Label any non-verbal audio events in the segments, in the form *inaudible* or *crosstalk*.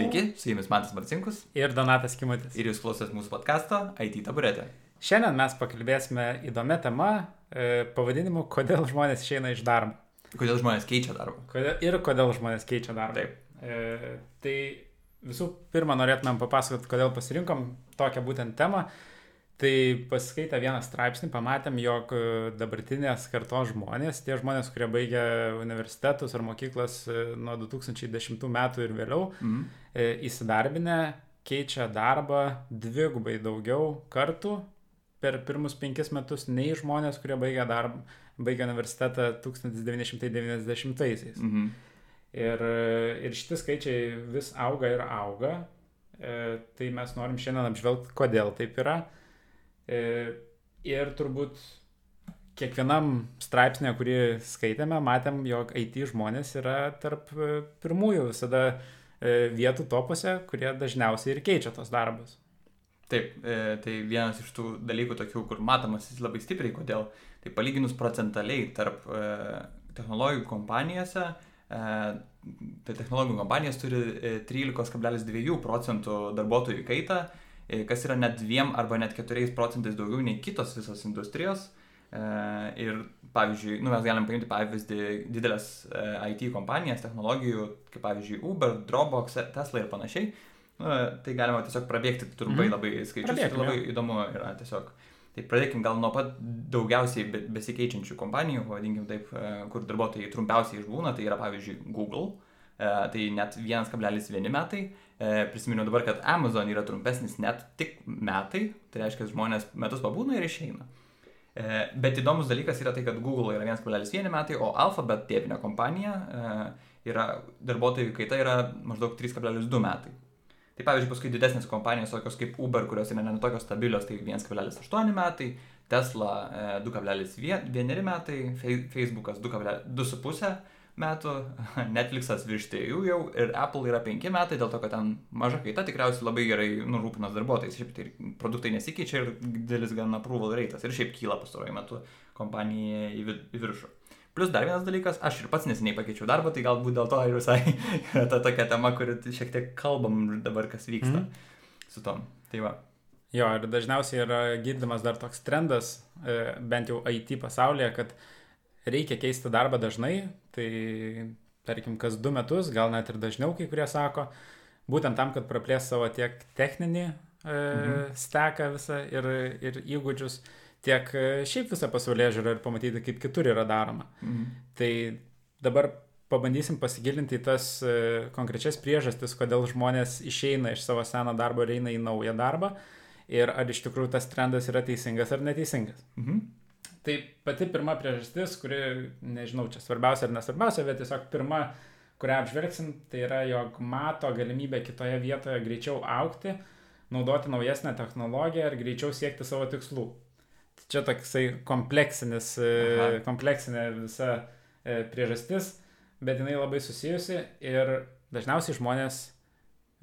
Sveiki, su jumis Mantas Marcinkus ir Donatas Kimutis. ir jūs klausotės mūsų podkasto IT taburetė. Šiandien mes pakalbėsime įdomią temą e, pavadinimu Kodėl žmonės išeina iš darbo. Kodėl žmonės keičia darbą? Kodėl, ir kodėl žmonės keičia darbą. Taip. E, tai visų pirma norėtumėm papasakoti, kodėl pasirinkom tokią būtent temą. Tai pasiskaitę vieną straipsnį, pamatėm, jog e, dabartinės kartos žmonės, tie žmonės, kurie baigia universitetus ar mokyklas e, nuo 2010 metų ir vėliau, e, įsidarbinę keičia darbą dvigubai daugiau kartų per pirmus penkis metus nei žmonės, kurie baigia, darbą, baigia universitetą 1990-aisiais. Mhm. Ir, ir šitie skaičiai vis auga ir auga. E, tai mes norim šiandien apžvelgti, kodėl taip yra. E, ir turbūt kiekvienam straipsnė, kurį skaitėme, matėm, jog IT žmonės yra tarp e, pirmųjų visada e, vietų topuose, kurie dažniausiai ir keičia tos darbus. Taip, e, tai vienas iš tų dalykų tokių, kur matomas jis labai stipriai, kodėl. Tai palyginus procentaliai tarp e, technologijų kompanijose, e, tai technologijų kompanijos turi e, 13,2 procentų darbuotojų kaitą, e, kas yra net 2 arba net 4 procentais daugiau nei kitos visos industrijos. E, ir pavyzdžiui, nu, mes galim paimti pavyzdį didelės e, IT kompanijas, technologijų, kaip pavyzdžiui Uber, Dropbox, Tesla ir panašiai. Nu, tai galima tiesiog prabėgti trumpai Mhm. labai skaičius. Prabėkim, tai labai įdomu yra tiesiog. Tai pradėkim gal nuo pat daugiausiai be- besikeičiančių kompanijų, vadinkim taip, e, kur darbuotojai trumpiausiai išbūna, tai yra pavyzdžiui Google, e, tai net 1,1 metai. E, Prisiminiau dabar, kad Amazon yra trumpesnis net tik metai, tai reiškia, žmonės metus pabūna ir išeina. E, Bet įdomus dalykas yra tai, kad Google yra 1,1 metai, o Alphabet tėvinė kompanija e, yra darbuotojų kaita yra maždaug 3,2 metai. Tai pavyzdžiui, paskui didesnės kompanijos, tokios kaip Uber, kurios yra netokios stabilios, tai 1,8 metai, Tesla e, 2,1 metai, Facebookas 2,5 metų, *laughs* Netflixas virš 3 jau ir Apple yra 5 metai, dėl to, kad ten maža kaita tikriausiai labai gerai nurūpinas darbuotojais, šiaip tai produktai nesikeičia ir didelis gan approval reitas ir šiaip kyla pastaruoju metu kompanija į viršų. Plus dar vienas dalykas, aš ir pats neseniai pakeičiau darbą, tai galbūt dėl to ir visai *laughs* yra ta tokia tema, kuri šiek tiek kalbam dabar, kas vyksta Mhm. su tom. Tai va. Jo, ir dažniausiai yra girdimas dar toks trendas, e, bent jau IT pasaulyje, kad reikia keisti darbą dažnai, tai tarkim kas du metus, gal net ir dažniau kai kurie sako, būtent tam, kad praplės savo tiek techninį e, Mhm. steką visą ir, ir įgūdžius, tiek e, šiaip visą pasaulyje žiūrą ir pamatyti, kaip kitur yra daroma. Mhm. Tai dabar pabandysim pasigilinti į tas e, konkrečias priežastis, kodėl žmonės išeina iš savo seno darbo ir eina į naują darbą ir ar iš tikrųjų tas trendas yra teisingas ar neteisingas. Mhm. Tai pati pirma priežastis, kuri, nežinau, čia svarbiausia ar nesvarbiausia, bet tiesiog pirma, kurią apžvelgsim, tai yra, jog mato galimybę kitoje vietoje greičiau aukti, naudoti naujesnę technologiją ir greičiau siekti savo tikslų. Tai Čia toksai kompleksinis, e, Aha. kompleksinė visa e, priežastis, bet jinai labai susijusi ir dažniausiai žmonės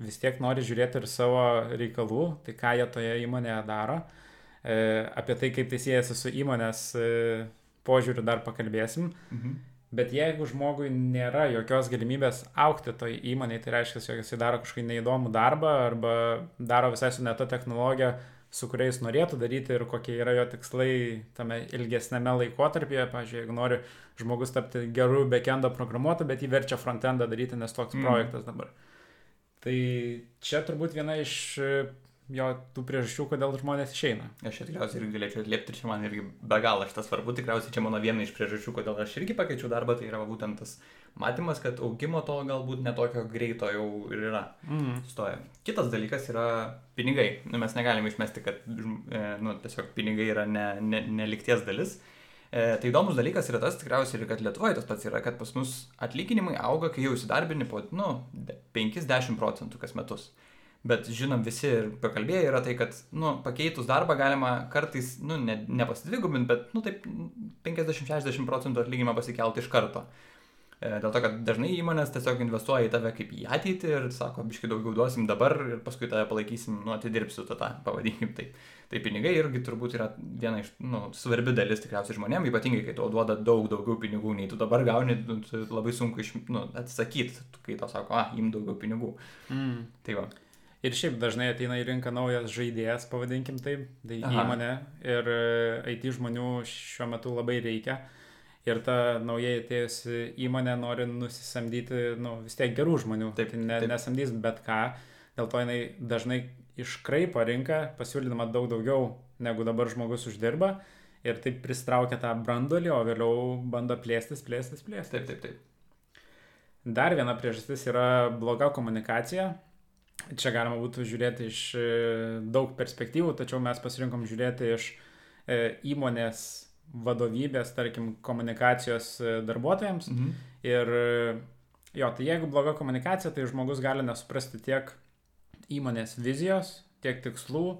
vis tiek nori žiūrėti ir savo reikalų, tai ką jie toje įmonėje daro. E, apie tai, kaip tai siejasi su įmonės e, požiūriu dar pakalbėsim. Mhm. Bet jeigu žmogui nėra jokios galimybės aukti toj įmonėje, tai reiškia, jog jisai daro kažkokį neįdomų darbą arba daro visai su ne ta technologija, su kuria jis norėtų daryti ir kokie yra jo tikslai tame ilgesnėme laikotarpyje. Pavyzdžiui, jeigu nori žmogus tapti gerų backendo programuotojų, bet jį verčia frontendą daryti, nes toks Mm. projektas dabar. Tai čia turbūt viena iš e, jo tų priežasčių, kodėl žmonės išeina. Aš čia tikriausiai irgi galėčiau atliepti ir čia man irgi be galo šitas svarbu. Tikriausiai čia mano viena iš priežasčių, kodėl aš irgi pakeičiau darbą, tai yra būtent tas matymas, kad augimo to galbūt netokio greito jau ir yra. Mm. stoja. Kitas dalykas yra pinigai. Nu, mes negalime išmesti, kad e, nu, tiesiog pinigai yra ne, ne, nelikties dalis. E, tai įdomus dalykas yra tas tikriausiai ir kad Lietuvoje tas pats yra, kad pas mus atlyginimai auga, kai jau įsidarbini po nu, 5-10 procentų kas metus. Bet žinom visi ir pakalbėję yra tai, kad nu, pakeitus darbą galima kartais nu, ne, nepasidvigubinti, bet nu, taip 50-60 procentų atlyginimą pasikelti iš karto. E, dėl to, kad dažnai įmonės tiesiog investuoja į tave kaip į ateitį ir sako, biškai daugiau duosim dabar ir paskui tave palaikysim, nu, atidirbsiu tą, tą pavadinkim taip. Tai pinigai irgi turbūt yra viena iš, nu, svarbi dalis tikriausiai žmonėms, ypatingai kai tau duoda daug daugiau pinigų, nei tu dabar gauni, nu, labai sunku iš, nu, atsakyti, kai tau sako, ah, im daugiau pinigų. Mm. Tai va. Ir šiaip dažnai ateina į rinką naujas žaidėjas, pavadinkim taip, tai Aha. įmonė ir e, IT žmonių šiuo metu labai reikia ir ta naujai atėjusi įmonė nori nusisamdyti, nu, vis tiek gerų žmonių. Taip, tai ne, taip. nesamdys bet ką, dėl to jinai dažnai iškraipo rinką, pasiūlydama daug daugiau negu dabar žmogus uždirba ir taip pristraukia tą brandolį, o vėliau bando plėstis, plėstis, plėstis. Taip, taip, taip. Dar viena priežastis yra bloga komunikacija. Čia galima būtų žiūrėti iš e, daug perspektyvų, tačiau mes pasirinkom žiūrėti iš e, įmonės vadovybės, tarkim, komunikacijos e, darbuotojams. Mhm. Ir jo, tai jeigu bloga komunikacija, tai žmogus gali nesuprasti tiek įmonės vizijos, tiek tikslų,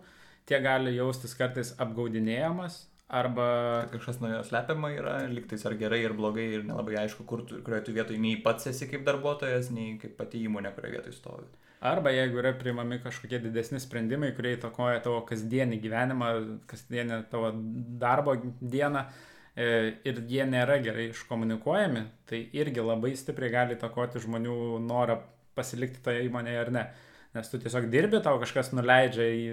tiek gali jaustis kartais apgaudinėjamas. Arba... Kad kažkas nuo jo slepiama yra, liktais ar gerai, ir blogai, ir nelabai aišku, kur tu, kurioje tu vietoje nei pats esi kaip darbuotojas, nei kaip pati įmonė, kurioje vietoje stovi. Arba jeigu yra priimami kažkokie didesni sprendimai, kurie įtakoja tavo kasdienį gyvenimą, kasdienį tavo darbo dieną e, ir jie nėra gerai iškomunikuojami, tai irgi labai stipriai gali įtakoti žmonių norą pasilikti toje įmonėje ar ne. Nes tu tiesiog dirbi, tau kažkas nuleidžia į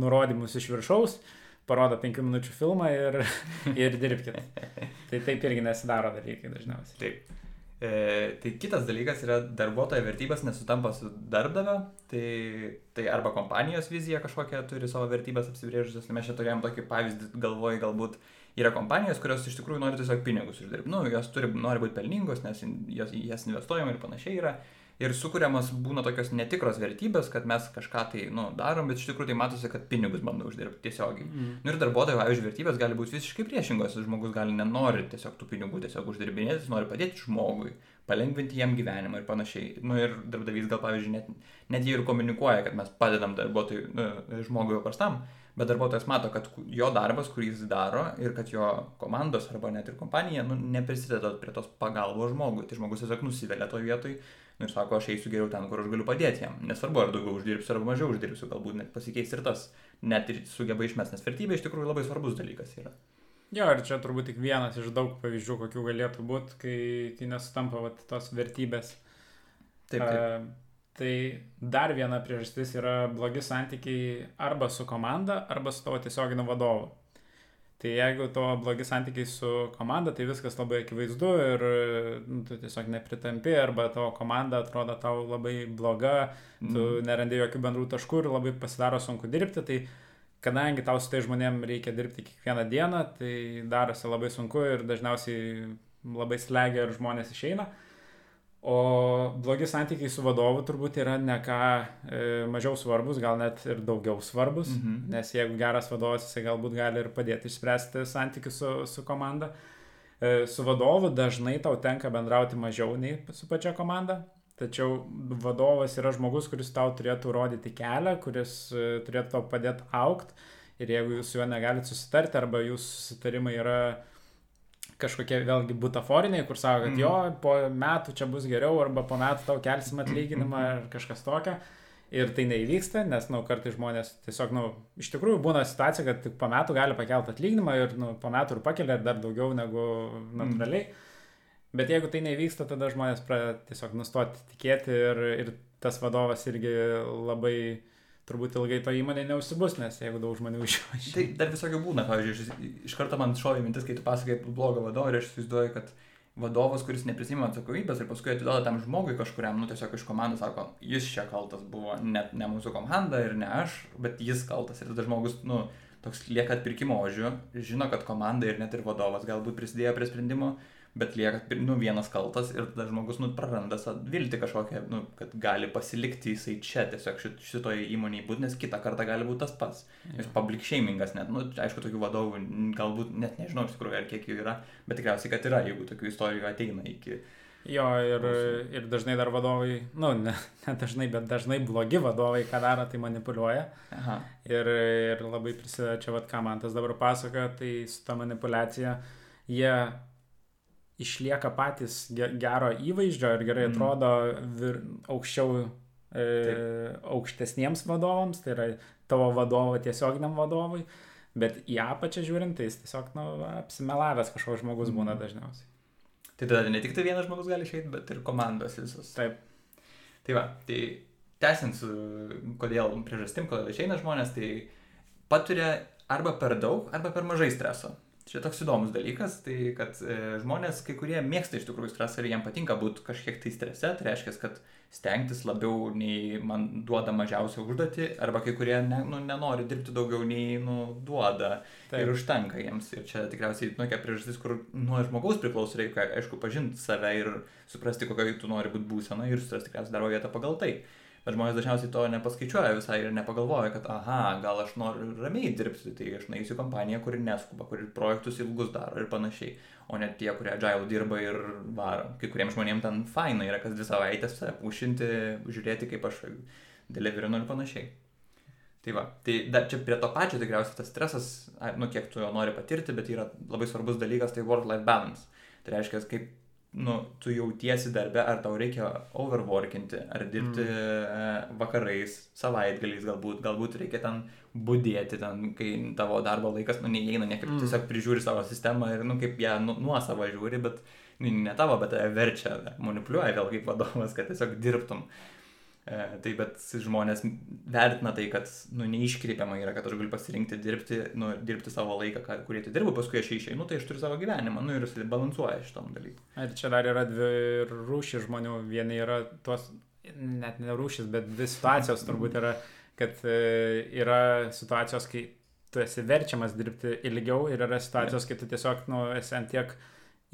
nurodymus iš viršaus, parodo penkių minučių filmą ir, *laughs* ir dirbkite. tai taip irgi nesidaro dalykai dažniausiai. Taip. E, tai kitas dalykas yra darbuotojo vertybės nesutampa su darbdavio, tai, tai arba kompanijos vizija kažkokia turi savo vertybės apsibrėžusios, mes čia turėjom tokį pavyzdį, galvoju, galbūt yra kompanijos, kurios iš tikrųjų nori tiesiog pinigus uždirbti, nu, jos turi, nori būti pelningos, nes jas, jas investuojama ir panašiai yra, ir sukūriamas būna tokios netikros vertybės, kad mes kažką tai nu, darom, bet iš tikrųjų tai matosi, kad pinigus bando uždirbti tiesiogiai. Mm. Nu, ir darbuotojų, pavyzdžiui, vertybės gali būti visiškai priešingos, žmogus gali nenori tiesiog tų pinigų tiesiog uždirbinėti, jis nori padėti žmogui, palengvinti jam gyvenimą ir panašiai. Nu, ir darbdavys gal, pavyzdžiui, net, net jie ir komunikuoja, kad mes padedam darbuotojui, nu, žmogui paprastam, bet darbuotojas mato, kad jo darbas, kurį jis daro ir kad jo komandos arba net ir kompanija nu, neprisideda prie tos pagalbos žmogui. Tai žmogus tiesiog nusivelia to vietoj nu, ir sako, aš eisiu geriau ten, kur aš galiu padėti jam. Nesvarbu, ar daugiau uždirbsiu, ar mažiau uždirbsiu, galbūt net pasikeis ir tas, net ir sugeba išmest, nes vertybė iš tikrųjų labai svarbus dalykas yra. Jo, ir čia turbūt tik vienas iš daug pavyzdžių, kokių galėtų būti, kai, kai nesutampa vat, tos vertybės. Taip. taip. Uh, tai dar viena priežastis yra blogi santykiai arba su komanda, arba su tavo tiesioginiu vadovu. Tai jeigu to blogi santykiai su komanda, tai viskas labai akivaizdu ir nu, tu tiesiog nepritampi arba tavo komanda atrodo tau labai bloga, tu mm. nerandi jokių bendrų taškų ir labai pasidaro sunku dirbti, tai kadangi tau su tai žmonėm reikia dirbti kiekvieną dieną, tai darosi labai sunku ir dažniausiai labai slegia ir žmonės išeina. Mm. O blogi santykiai su vadovu turbūt yra ne ką e, mažiau svarbus, gal net ir daugiau svarbus, -hmm. nes jeigu geras vadovas, jisai galbūt gali ir padėti išspręsti santykius su, su komanda. E, su vadovu dažnai tau tenka bendrauti mažiau nei su pačia komanda, tačiau vadovas yra žmogus, kuris tau turėtų rodyti kelią, kuris e, turėtų tau padėti aukti ir jeigu jūs su juo negalite susitarti arba jūsų susitarimai yra kažkokie vėlgi butaforiniai, kur sako, kad mm. jo, po metų čia bus geriau, arba po metų tau kelsim atlyginimą, ar kažkas tokio. Ir tai neįvyksta, nes, na, nu, kartai žmonės tiesiog, na, nu, iš tikrųjų būna situacija, kad tik po metų gali pakelti atlyginimą ir, na, nu, po metų ir pakelia dar daugiau negu natūraliai. Mm. Bet jeigu tai nevyksta, tada žmonės pradeda tiesiog nustoti tikėti ir, ir tas vadovas irgi labai uh, turbūt ilgai to įmonė neužsibus, nes jeigu daug žmonių išvažiuoja. Tai dar visokių būna, pavyzdžiui, iš, karto man šovė mintis, kai tu pasakai blogą vadovą ir aš įsivaizduoju, kad vadovas, kuris neprisima atsakomybės ir paskui atiduoda tam žmogui kažkuriam, nu tiesiog iš komandos sako, jis čia kaltas buvo, net ne mūsų komanda ir ne aš, bet jis kaltas ir tada žmogus, nu, toks lieka atpirkimo ožiu, žino, kad komanda ir net ir vadovas galbūt prisidėjo prie sprendimo, bet lieka, nu, vienas kaltas ir tada žmogus, nu, praranda viltį kažkokią, nu, kad gali pasilikti jisai čia tiesiog šitoje įmonėje būti, nes kitą kartą gali būti tas pats. Jis public shamingas net, nu, aišku, tokių vadovų galbūt net nežinau iš tikrųjų, ar kiek jų yra, bet tikriausiai, kad yra, jeigu tokių istorijų ateina iki... Jo, ir, ir dažnai dar vadovai, nu, ne, ne dažnai, bet dažnai blogi vadovai, ką daro, tai manipuliuoja. Aha. Ir, ir labai prisideda čia, vad, ką man tas dabar pasakoja, tai su ta manipulacija jie išlieka patys gero įvaizdžio ir gerai mm. atrodo vir, aukščiau, e, aukštesniems vadovams, tai yra tavo vadovo tiesioginiam vadovui, bet į apačią žiūrint, tai jis tiesiog nu, apsimelavęs kažkoks žmogus būna mm. dažniausiai. Tai tada ne tik tai vienas žmogus gali išeiti, bet ir komandos visos. Taip. Tai va, tai tęsiant su kodėl priežastim, kodėl išeina žmonės, tai patiria arba per daug, arba per mažai streso. Čia toks įdomus dalykas, tai kad e, žmonės, kai kurie mėgsta iš tikrųjų stresą ir jiems patinka būti kažkiek tai strese, tai reiškia, kad stengtis labiau nei man duoda mažiausią užduotį, arba kai kurie ne, nu, nenori dirbti daugiau nei nu, duoda Taip. ir užtenka jiems. Ir čia tikriausiai tokia priežastis, kur nuo žmogaus priklauso, reikia aišku pažinti save ir suprasti, kokioje tu nori būti būsena ir surasti tikriausiai darbo vietą pagal tai. Bet žmonės dažniausiai to nepaskaičiuoja visai ir nepagalvoja, kad, aha, gal aš noriu ramiai dirbti, tai aš naisiu kompaniją, kuri neskuba, kuri projektus ilgus daro ir panašiai, o ne tie, kurie agile dirba ir varo. Kai kuriems žmonėms ten faina yra kas dvi savaitės pušinti, žiūrėti, kaip aš deliverinu ir panašiai. Tai va, tai dar čia prie to pačio tikriausiai tas stresas, nu kiek tu jo nori patirti, bet yra labai svarbus dalykas, tai work-life balance. Tai reiškia, kaip nu, tu jautiesi darbe, ar tau reikia overworkinti, ar dirbti mm. vakarais, savaitgaliais galbūt, galbūt reikia ten būdėti, ten, kai tavo darbo laikas, nu, neįeina, niekaip mm. tiesiog prižiūri savo sistemą ir, nu, kaip ją nu, nuo savo žiūri, bet, nu, ne tavo, bet verčia, manipuliuoja vėl kaip vadovas, kad tiesiog dirbtum. E, tai bet žmonės vertina tai, kad nu, neiškreipiama yra, kad aš galiu pasirinkti dirbti, nu, dirbti savo laiką, ką, kurį tai dirbu, paskui aš išeinu, tai aš turiu savo gyvenimą, nu ir jis balansuoja šitam dalykui. Ir čia dar yra dvi rūšys žmonių, vieni yra tos, net ne rūšys, bet dvi situacijos turbūt yra, kad e, yra situacijos, kai tu esi verčiamas dirbti ilgiau ir yra situacijos, kai tu tiesiog, nu, esi ant tiek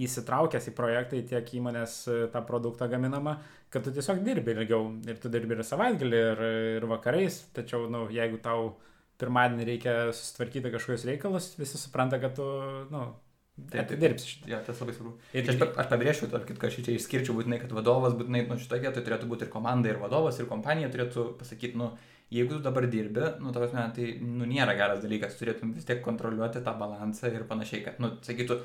įsitraukęs į projektą, į tiek įmonės e, tą produktą gaminamą, kad tu tiesiog dirbi ilgiau ir tu dirbi ir savaitgalį, ir, ir vakarais, tačiau, nu, jeigu tau pirmadienį reikia susitvarkyti kažkokius reikalus, visi supranta, kad tu, nu, Taip, taip, dirbsi šitą. Ja, tas labai svarbu. Ir aš, aš pabrėšiu, tarp kitko, aš čia išskirčiau būtinai, kad vadovas būtinai, nu, šitoje vietoje turėtų būti ir komanda, ir vadovas, ir kompanija turėtų pasakyti, nu, jeigu tu dabar dirbi, nu, tavas tai, nu, nėra geras dalykas, turėtum vis tiek kontroliuoti tą balansą ir panašiai, kad, nu, sakytų,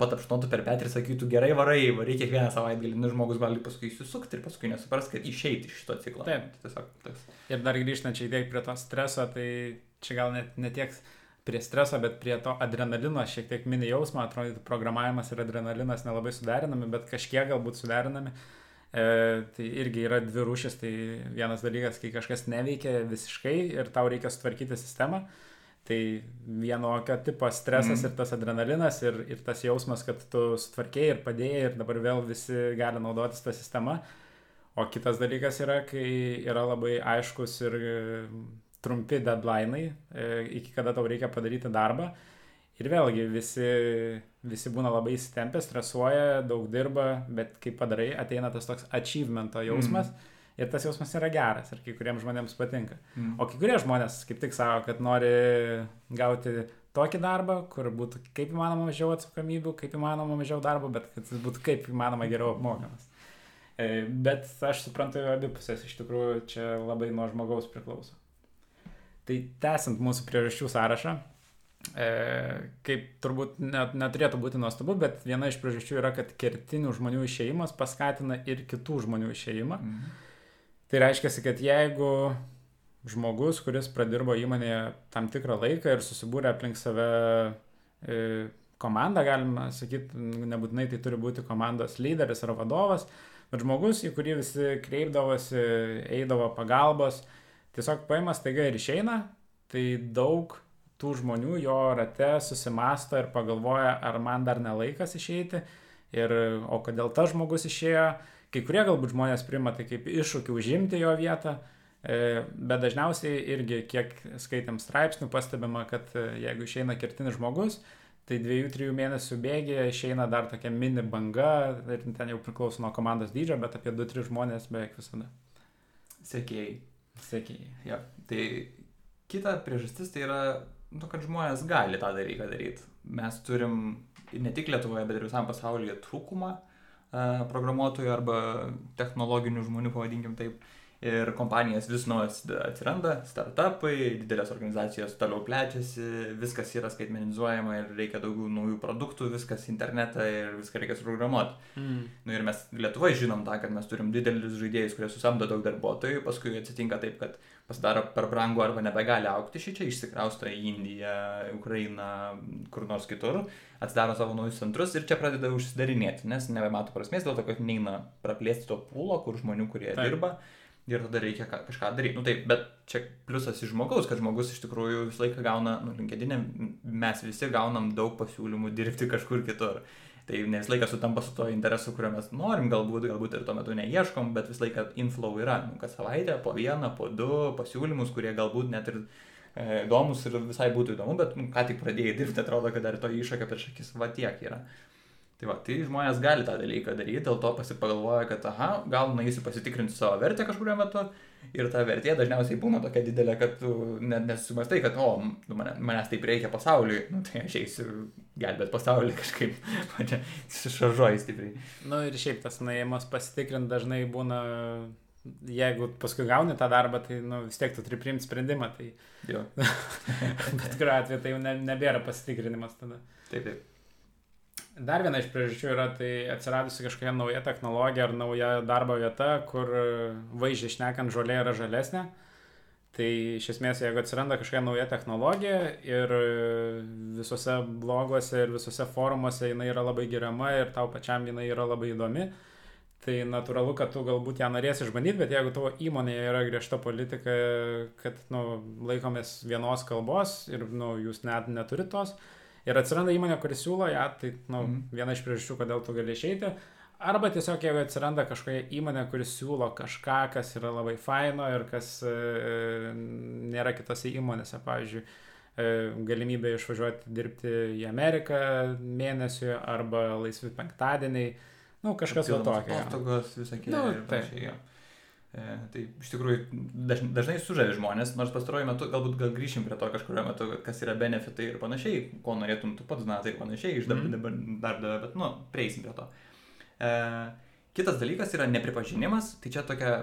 patapšnotų per petį ir sakytų gerai varai, varai kiekvieną savaitgalį, nu žmogus gali paskui įsisukti ir paskui nesupras, kad išeiti iš šito ciklo. Taip, tiesiog tas. Ir dar grįžtant šiek tiek prie to streso, tai čia gal net ne tiek prie streso, bet prie to adrenalino šiek tiek mini jausmą, atrodo, programavimas ir adrenalinas nelabai suderinami, bet kažkiek galbūt suderinami. E, tai irgi yra dvi rūšis, tai vienas dalykas, kai kažkas neveikia visiškai ir tau reikia sutvarkyti sistemą. E, Tai vienokio tipo stresas mm. ir tas adrenalinas ir, ir tas jausmas, kad tu sutvarkėjai ir padėjai ir dabar vėl visi gali naudotis tą sistemą. O kitas dalykas yra, kai yra labai aiškus ir e, trumpi deadline'ai, e, iki kada tau reikia padaryti darbą. Ir vėlgi visi, visi būna labai įsitempę, stresuoja, daug dirba, bet kai padarai, ateina tas toks achievemento jausmas. Mm ir tas jausmas yra geras ir kai kuriems žmonėms patinka. Mm. O kai kurie žmonės kaip tik sako, kad nori gauti tokį darbą, kur būtų kaip įmanoma mažiau atsakomybių, kaip įmanoma mažiau darbo, bet kad jis būtų kaip įmanoma geriau apmokamas. E, bet aš suprantu abi pusės, iš tikrųjų čia labai nuo žmogaus priklauso. Tai tęsiant mūsų priežasčių sąrašą, e, kaip turbūt net, neturėtų būti nuostabu, bet viena iš priežasčių yra, kad kertinių žmonių išėjimas paskatina ir kitų žmonių išėjimą. Mhm. Tai reiškia, kad jeigu žmogus, kuris pradirbo įmonėje tam tikrą laiką ir susibūrė aplink save e, komandą, galima sakyti, nebūtinai tai turi būti komandos lyderis ar vadovas, bet žmogus, į kurį visi kreipdavosi, eidavo pagalbos, tiesiog paima staiga ir išeina, tai daug tų žmonių jo rate susimasto ir pagalvoja, ar man dar nelaikas išeiti ir o kodėl tas žmogus išėjo Kai kurie galbūt žmonės priima tai kaip iššūkį užimti jo vietą, e, bet dažniausiai irgi, kiek skaitėm straipsnių, pastebima, kad e, jeigu išeina kertinis žmogus, tai dviejų, trijų mėnesių bėgėje išeina dar tokia mini banga ir ten jau priklauso nuo komandos dydžio, bet apie 2-3 žmonės beveik visada. Sekėjai. Sekėjai. Ja, tai kita priežastis tai yra, nu, kad žmonės gali tą dalyką daryti. Mes turim ne tik Lietuvoje, bet ir visam pasaulyje trūkumą programuotojų arba technologinių žmonių, pavadinkim taip. Ir kompanijas vis naujas atsiranda, startupai, didelės organizacijos toliau plečiasi, viskas yra skaitmenizuojama ir reikia daugiau naujų produktų, viskas internetą ir viską reikia suprogramuoti. Mm. Nu, ir mes Lietuvoje žinom tą, kad mes turim didelius žaidėjus, kurie susamdo daug darbuotojų, paskui atsitinka taip, kad pasidaro per brangu arba nebegali aukti šį čia, išsikrausto į Indiją, Ukrainą, kur nors kitur, atsidaro savo naujus centrus ir čia pradeda užsidarinėti, nes nebemato prasmės dėl to, kad neina praplėsti to pūlo, kur žmonių, kurie Taip. dirba ir tada reikia kažką daryti. Nu taip, bet čia pliusas iš žmogaus, kad žmogus iš tikrųjų visą laiką gauna, nu, linkedinė, mes visi gaunam daug pasiūlymų dirbti kažkur kitur. Tai ne visą laiką sutampa su to interesu, kurio mes norim, galbūt, galbūt ir tuo metu neieškom, bet visą laiką inflow yra, nu, kas savaitę, po vieną, po du pasiūlymus, kurie galbūt net ir e, įdomus ir visai būtų įdomu, bet nu, ką tik pradėjai dirbti, atrodo, kad dar to iššūkio prieš akis va tiek yra. Tai va, tai žmonės gali tą dalyką daryti, dėl to pasipagalvoja, kad, aha, gal nueisiu pasitikrinti savo vertę kažkurio metu ir ta vertė dažniausiai būna tokia didelė, kad tu net nesumastai, kad, o, nu, mane, manęs taip reikia pasauliui, nu, tai aš eisiu gelbėti pasaulį *laughs* kažkaip, čia sušaržuoju stipriai. Na nu, ir šiaip tas nuėjimas pasitikrinti dažnai būna, jeigu paskui gauni tą darbą, tai nu, vis tiek tu turi priimti sprendimą, tai... Jo. *laughs* Bet kuriuo atveju tai jau ne, nebėra pasitikrinimas tada. Taip, taip. Dar viena iš priežasčių yra tai atsiradusi kažkokia nauja technologija ar nauja darbo vieta, kur vaizdžiai šnekant žolė yra žalesnė. Tai iš esmės, jeigu atsiranda kažkokia nauja technologija ir visose bloguose ir visose forumuose jinai yra labai geriama ir tau pačiam jinai yra labai įdomi, tai natūralu, kad tu galbūt ją norėsi išbandyti, bet jeigu tavo įmonėje yra griežta politika, kad nu, laikomės vienos kalbos ir nu, jūs net neturite tos, ir atsiranda įmonė, kuris siūlo ją, tai nu, mm. viena iš priežasčių, kodėl tu gali išeiti. Arba tiesiog jeigu atsiranda kažkokia įmonė, kuris siūlo kažką, kas yra labai faino ir kas e, nėra kitose įmonėse, pavyzdžiui, e, galimybė išvažiuoti dirbti į Ameriką mėnesiui arba laisvi penktadieniai, nu kažkas va tokio. Atostogos visokie. Nu, taip. E, tai iš tikrųjų daž, dažnai sužavi žmonės, nors pastaruoju metu galbūt gal grįšim prie to kažkurio metu, kas yra benefitai ir panašiai, ko norėtum tu pats, na tai ir panašiai iš mhm. darbdavio, mm. bet nu, prieisim prie to. E, kitas dalykas yra nepripažinimas, tai čia tokia,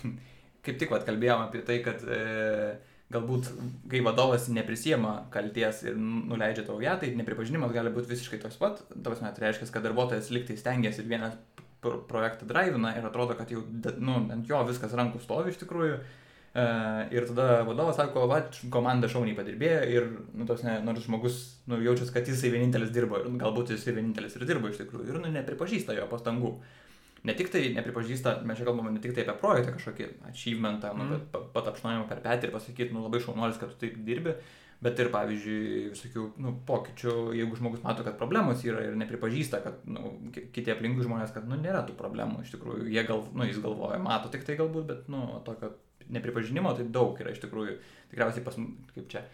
*laughs* kaip tik vat kalbėjom apie tai, kad e, galbūt kai vadovas neprisiema kalties ir nuleidžia tau ją, tai nepripažinimas gali būti visiškai toks pat, tavas net reiškia, kad darbuotojas liktai stengiasi ir vienas projektą drivina ir atrodo, kad jau, nu, ant jo viskas rankų stovi iš tikrųjų. E, ir tada vadovas sako, va, komanda šauniai padirbėjo ir, nu, tos, ne, nors žmogus, nu, jaučiasi, kad jisai vienintelis dirbo ir galbūt jisai vienintelis ir dirbo iš tikrųjų ir, nu, nepripažįsta jo pastangų. Ne tik tai nepripažįsta, mes čia kalbame ne tik tai apie projektą kažkokį achievementą, nu, mm. bet patapšnojimą per petį ir pasakyti, nu, labai šaunuolis, kad tu taip dirbi, bet ir, pavyzdžiui, visokių nu, pokyčių, jeigu žmogus mato, kad problemos yra ir nepripažįsta, kad nu, kiti aplinkui žmonės, kad nu, nėra tų problemų, iš tikrųjų, jie gal, nu, jis galvoja, mato tik tai galbūt, bet nu, tokio nepripažinimo tai daug yra iš tikrųjų, tikriausiai pas, kaip čia,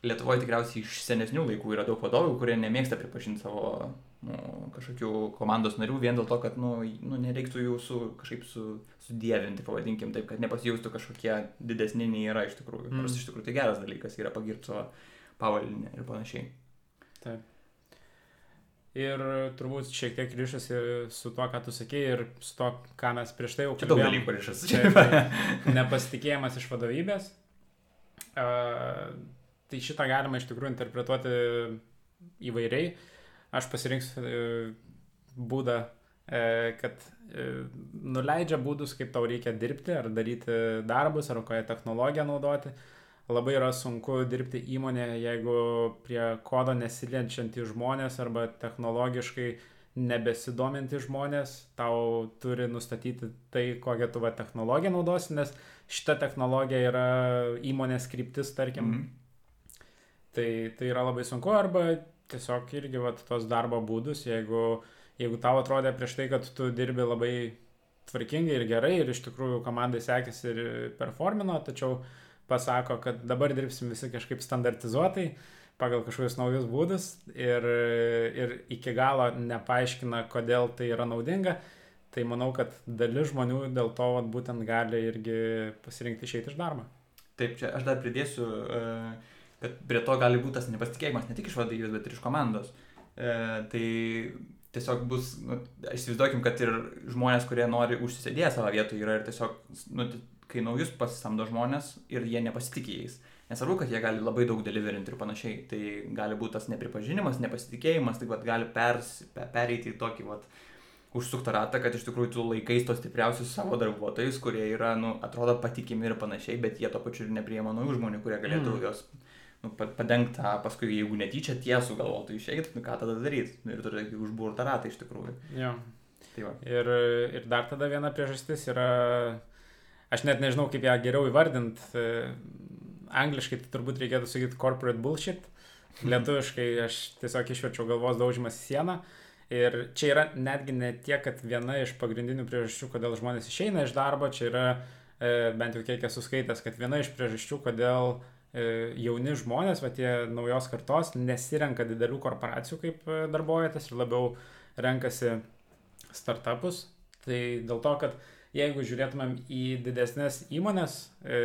Lietuvoje tikriausiai iš senesnių laikų yra daug vadovų, kurie nemėgsta pripažinti savo nu, kažkokių komandos narių vien dėl to, kad nu, nu, nereiktų jų su, kažkaip su, sudėvinti, pavadinkim taip, kad nepasijaustų kažkokie didesni nei yra iš tikrųjų. Mm. Nors iš tikrųjų tai geras dalykas yra pagirti savo pavalinę ir panašiai. Taip. Ir turbūt šiek tiek ryšasi su tuo, ką tu sakei ir su to, ką mes prieš tai jau kalbėjome. Daug dalykų ryšasi. Tai *laughs* nepasitikėjimas iš vadovybės. Uh, tai šitą galima iš tikrųjų interpretuoti įvairiai. Aš pasirinksiu e, būdą, e, kad e, nuleidžia būdus, kaip tau reikia dirbti, ar daryti darbus, ar kokią technologiją naudoti. Labai yra sunku dirbti įmonėje, jeigu prie kodo nesilienčiantys žmonės arba technologiškai nebesidominti žmonės, tau turi nustatyti tai, kokią tu va technologiją naudosi, nes šita technologija yra įmonės kryptis, tarkim. Mm -hmm Tai, tai yra labai sunku arba tiesiog irgi vat, tos darbo būdus, jeigu, jeigu tau atrodė prieš tai, kad tu dirbi labai tvarkingai ir gerai ir iš tikrųjų komandai sekėsi ir performino, tačiau pasako, kad dabar dirbsim visi kažkaip standartizuotai pagal kažkokius naujus būdus ir, ir iki galo nepaaiškina, kodėl tai yra naudinga, tai manau, kad dalis žmonių dėl to vat, būtent gali irgi pasirinkti išeiti iš darbo. Taip, čia aš dar pridėsiu uh kad prie to gali būti tas nepasitikėjimas ne tik iš vadovybės, bet ir iš komandos. E, tai tiesiog bus, nu, įsivaizduokim, kad ir žmonės, kurie nori užsisėdėję savo vietoje yra ir tiesiog, nu, kai naujus pasisamdo žmonės ir jie nepasitikė jais. Nesvarbu, kad jie gali labai daug deliverinti ir panašiai. Tai gali būti tas nepripažinimas, nepasitikėjimas, tai vat, gali pers, pe, pereiti į tokį vat, užsuktą ratą, kad iš tikrųjų tu laikais tos stipriausius savo darbuotojus, kurie yra, nu, atrodo patikimi ir panašiai, bet jie to pačiu ir nepriema naujų žmonių, kurie galėtų mm. jos nu, padengta, paskui jeigu netyčia tiesų galvotų išeiti, nu, ką tada daryti. Ir turi užburtą ratą iš tikrųjų. Jo. Tai va. ir, ir dar tada viena priežastis yra, aš net nežinau, kaip ją geriau įvardinti, angliškai tai turbūt reikėtų sakyti corporate bullshit, lietuviškai aš tiesiog išverčiau galvos daužimas į sieną. Ir čia yra netgi ne tiek, kad viena iš pagrindinių priežasčių, kodėl žmonės išeina iš darbo, čia yra e, bent jau kiek esu skaitęs, kad viena iš priežasčių, kodėl e, jauni žmonės, va tie naujos kartos, nesirenka didelių korporacijų kaip e, darbuojatas ir labiau renkasi startupus. Tai dėl to, kad jeigu žiūrėtumėm į didesnės įmonės, e,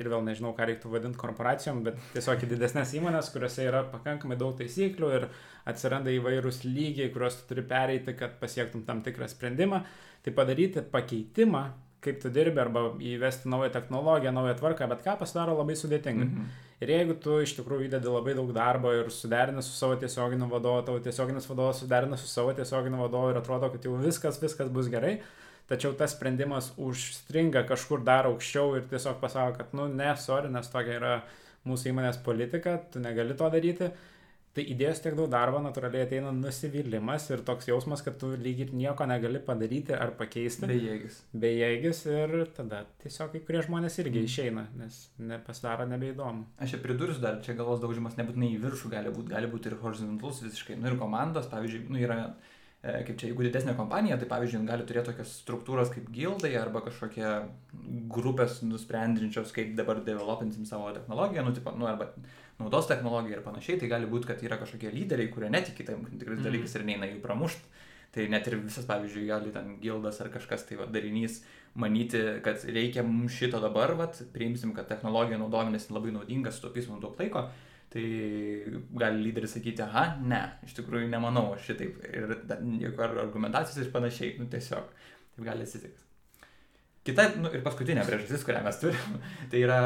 ir vėl nežinau, ką reiktų vadinti korporacijom, bet tiesiog į didesnės įmonės, kuriuose yra pakankamai daug taisyklių ir atsiranda įvairūs lygiai, kuriuos tu turi pereiti, kad pasiektum tam tikrą sprendimą, tai padaryti pakeitimą, kaip tu dirbi, arba įvesti naują technologiją, naują tvarką, bet ką pasidaro labai sudėtinga. Mm -hmm. Ir jeigu tu iš tikrųjų įdedi labai daug darbo ir suderini su savo tiesioginiu vadovu, tavo tiesioginis vadovas suderina su savo tiesioginiu vadovu ir atrodo, kad jau viskas, viskas bus gerai, tačiau tas sprendimas užstringa kažkur dar aukščiau ir tiesiog pasako, kad, nu, ne, sorry, nes tokia yra mūsų įmonės politika, tu negali to daryti. Tai įdėjus tiek daug darbo, natūraliai ateina nusivylimas ir toks jausmas, kad tu lygiai nieko negali padaryti ar pakeisti. Bejėgis. Bejėgis ir tada tiesiog kai kurie žmonės irgi mm. išeina, nes nepasidaro nebeįdomu. Aš čia pridursiu dar, čia galvos daužimas nebūtinai į viršų gali būti, gali būti ir horizontalus visiškai. Nu ir komandos, pavyzdžiui, nu yra E, kaip čia, jeigu didesnė kompanija, tai pavyzdžiui, gali turėti tokias struktūras kaip gildai arba kažkokie grupės nusprendžiančios, kaip dabar developinsim savo technologiją, nu, tipo, nu, arba naudos technologiją ir panašiai, tai gali būti, kad yra kažkokie lyderiai, kurie netiki tam tikrais mm. dalykais ir neina jų pramušti. Tai net ir visas, pavyzdžiui, gali ten gildas ar kažkas tai va, darinys manyti, kad reikia mums šito dabar, va, priimsim, kad technologija naudojame, nes labai naudinga, sutaupys mums daug laiko Tai gali lyderis sakyti, aha, ne, iš tikrųjų nemanau šitaip. Ir jokių argumentacijos ir panašiai, nu tiesiog. Taip gali atsitikti. Kita nu, ir paskutinė priežastis, kurią mes turim, *laughs* tai yra,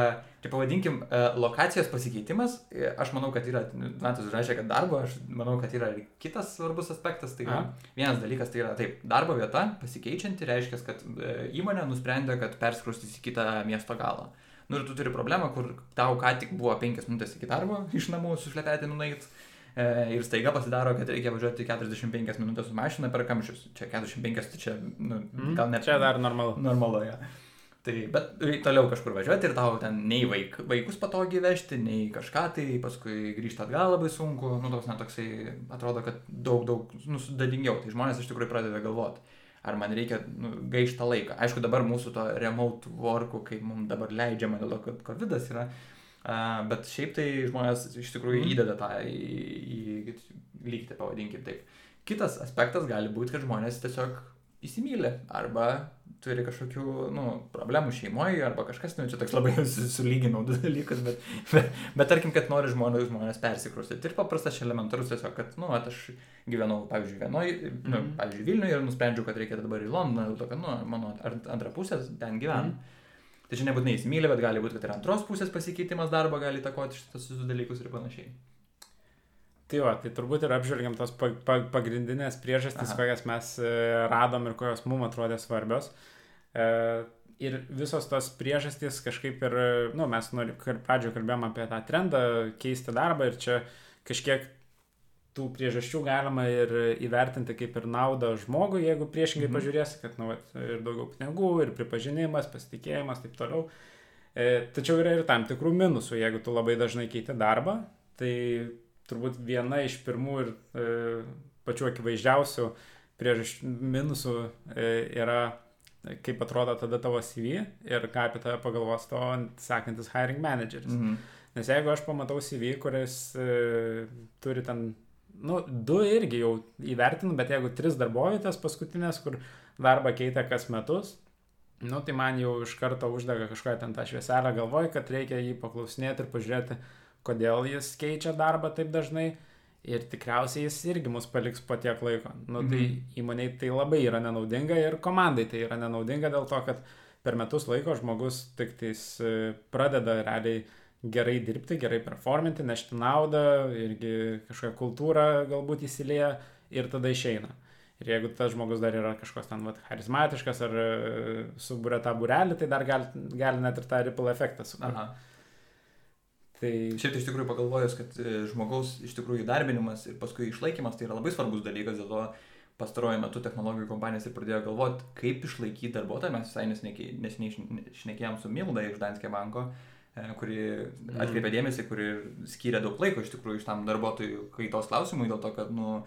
tai pavadinkim, e, lokacijos pasikeitimas. E, aš manau, kad yra, Vantas užrašė, kad darbo, aš manau, kad yra ir kitas svarbus aspektas. Tai yra, vienas dalykas, tai yra, taip, darbo vieta pasikeičianti, reiškia, kad e, įmonė nusprendė, kad perskrustys į kitą miesto galą. Nu ir tu turi problemą, kur tau ką tik buvo 5 minutės iki darbo iš namų su šlepetė nunait. E, ir staiga pasidaro, kad reikia važiuoti 45 minutės su mašina per kamščius. Čia 45, tai čia, nu, mm, gal net. Čia dar normalu. Normalu, ja. Tai, bet toliau kažkur važiuoti ir tau ten nei vaik, vaikus patogiai vežti, nei kažką, tai paskui grįžti atgal labai sunku, nu, toks netoksai, atrodo, kad daug, daug, nu, sudėtingiau. Tai žmonės iš tikrųjų pradeda galvoti ar man reikia nu, gaišti tą laiką. Aišku, dabar mūsų to remote workų, kaip mums dabar leidžiama dėl to, kad COVID yra, bet šiaip tai žmonės iš tikrųjų mm. įdeda tą į, į lygtį, pavadinkim taip. Kitas aspektas gali būti, kad žmonės tiesiog įsimylė arba turi kažkokių nu, problemų šeimoje arba kažkas, nu, čia toks labai *laughs* sulyginau du dalykus, bet, bet, bet tarkim, kad nori žmonės, žmonės persikrustyti. Ir paprastas elementarus tiesiog, kad, nu, at, aš gyvenau, pavyzdžiui, vienoj, mm -hmm. nu, mhm. pavyzdžiui, Vilniuje ir nusprendžiau, kad reikia dabar į Londoną, dėl to, kad, nu, mano antra pusė ten gyvena. Mm -hmm. Tai čia nebūtinai įsimylė, bet gali būti, kad ir antros pusės pasikeitimas darbo gali įtakoti šitus dalykus ir panašiai. Tai va, tai turbūt ir apžvelgiam tos pa, pa, pagrindinės priežastys, Aha. kokias mes e, radom ir kokios mums atrodė svarbios. E, ir visos tos priežastys kažkaip ir, nu, mes pradžioje kalbėjom apie tą trendą, keisti darbą ir čia kažkiek tų priežasčių galima ir įvertinti kaip ir naudą žmogui, jeigu priešingai mhm. pažiūrėsi, kad nu, vat, ir daugiau pinigų, ir pripažinimas, pasitikėjimas, taip toliau. E, tačiau yra ir tam tikrų minusų, jeigu tu labai dažnai keiti darbą, tai turbūt viena iš pirmų ir e, pačių akivaizdžiausių priežasčių minusų e, yra, kaip atrodo tada tavo CV ir ką apie tave pagalvos to sekantis hiring manageris. Mhm. Nes jeigu aš pamatau CV, kuris e, turi ten, nu, du irgi jau įvertinu, bet jeigu tris darbovietės paskutinės, kur darbą keitė kas metus, nu, tai man jau iš karto uždega kažkokią ten tą švieselę galvoj, kad reikia jį paklausinėti ir pažiūrėti, kodėl jis keičia darbą taip dažnai. Ir tikriausiai jis irgi mus paliks po tiek laiko. Nu, tai mhm. įmoniai tai labai yra nenaudinga ir komandai tai yra nenaudinga dėl to, kad per metus laiko žmogus tik tais e, pradeda realiai gerai dirbti, gerai performinti, nešti naudą, irgi kažkokią kultūrą galbūt įsilėja ir tada išeina. Ir jeigu tas žmogus dar yra kažkoks ten vat, charizmatiškas ar e, subūrė tą burelį, tai dar gali, gali net ir tą ripple efektą sukurti. Tai... Šiaip tai iš tikrųjų pagalvojus, kad e, žmogaus iš tikrųjų įdarbinimas ir paskui išlaikymas tai yra labai svarbus dalykas, dėl to pastaruoju metu technologijų kompanijas ir pradėjo galvoti, kaip išlaikyti darbuotoją. Mes visai nesiniai šnekėjom su Milda iš Danskė banko, e, kuri mhm. atkreipė dėmesį, kuri skyrė daug laiko iš tikrųjų iš tam darbuotojų kaitos klausimui, dėl to, kad, nu,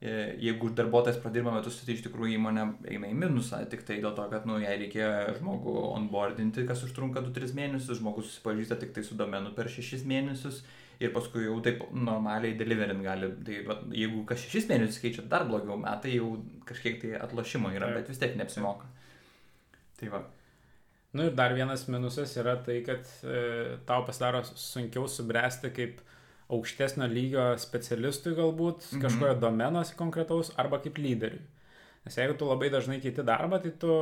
E, jeigu darbuotojas pradirba metus, tai iš tikrųjų įmonė eina į minusą, tik tai dėl to, kad, nu, jai reikėjo žmogų onboardinti, kas užtrunka 2-3 mėnesius, žmogus susipažįsta tik tai su domenu per 6 mėnesius ir paskui jau taip normaliai deliverint gali. Tai va, jeigu kas 6 mėnesius keičia dar blogiau metai, jau kažkiek tai atlošimo yra, bet vis tiek neapsimoka. Tai va. Nu ir dar vienas minusas yra tai, kad e, tau pasidaro sunkiau subręsti kaip aukštesnio lygio specialistui galbūt, mhm. kažkojo domenos konkretaus arba kaip lyderiui. Nes jeigu tu labai dažnai keiti darbą, tai tu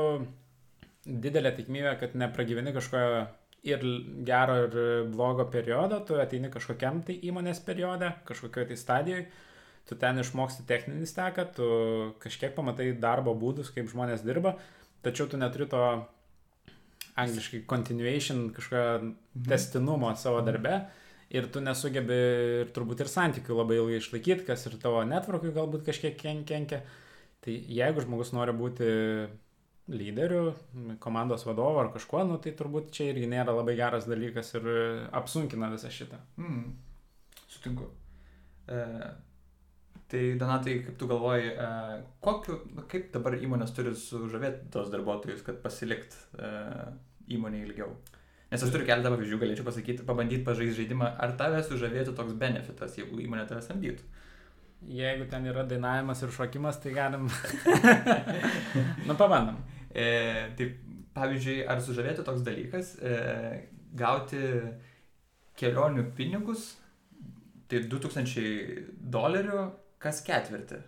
didelė tikimybė, kad nepragyveni kažkojo ir gero ir blogo periodo, tu ateini kažkokiam tai įmonės periode, kažkokioje tai stadijoje, tu ten išmoksti techninį steką, tu kažkiek pamatai darbo būdus, kaip žmonės dirba, tačiau tu neturi to angliškai continuation, kažkokio mhm. testinumo savo darbe. Mhm ir tu nesugebi ir turbūt ir santykių labai ilgai išlaikyti, kas ir tavo networkui galbūt kažkiek kenkia. Tai jeigu žmogus nori būti lyderiu, komandos vadovu ar kažkuo, nu, tai turbūt čia irgi nėra labai geras dalykas ir apsunkina visą šitą. Mm, sutinku. E, tai Donatai, kaip tu galvoji, e, kokiu, kaip dabar įmonės turi sužavėti tos darbuotojus, kad pasilikt e, įmonė ilgiau? Nes aš turiu keletą pavyzdžių, galėčiau pasakyti, pabandyti pažaisti žaidimą, ar tave sužavėtų toks benefitas, jeigu įmonė tave samdytų. Jeigu ten yra dainavimas ir šokimas, tai galim. *laughs* nu, pabandom. E, tai pavyzdžiui, ar sužavėtų toks dalykas e, gauti kelionių pinigus, tai 2000 dolerių kas ketvirtį.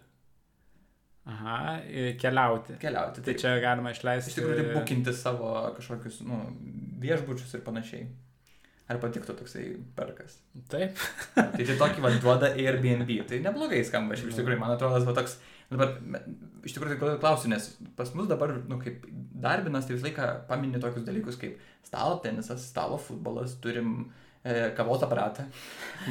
Aha, keliauti. Keliauti. Tai, tai čia galima išleisti. Iš tikrųjų, tai bukinti savo kažkokius nu, viešbučius ir panašiai. Ar patiktų toksai perkas? Taip. tai tai *laughs* tokį vad duoda Airbnb. Tai neblogai skamba, iš tikrųjų, man atrodo, va toks. Dabar, iš tikrųjų, tai klausiu, nes pas mus dabar, nu, kaip darbinas, tai visą laiką paminė tokius dalykus kaip stalo tenisas, stalo futbolas, turim e, kavos aparatą.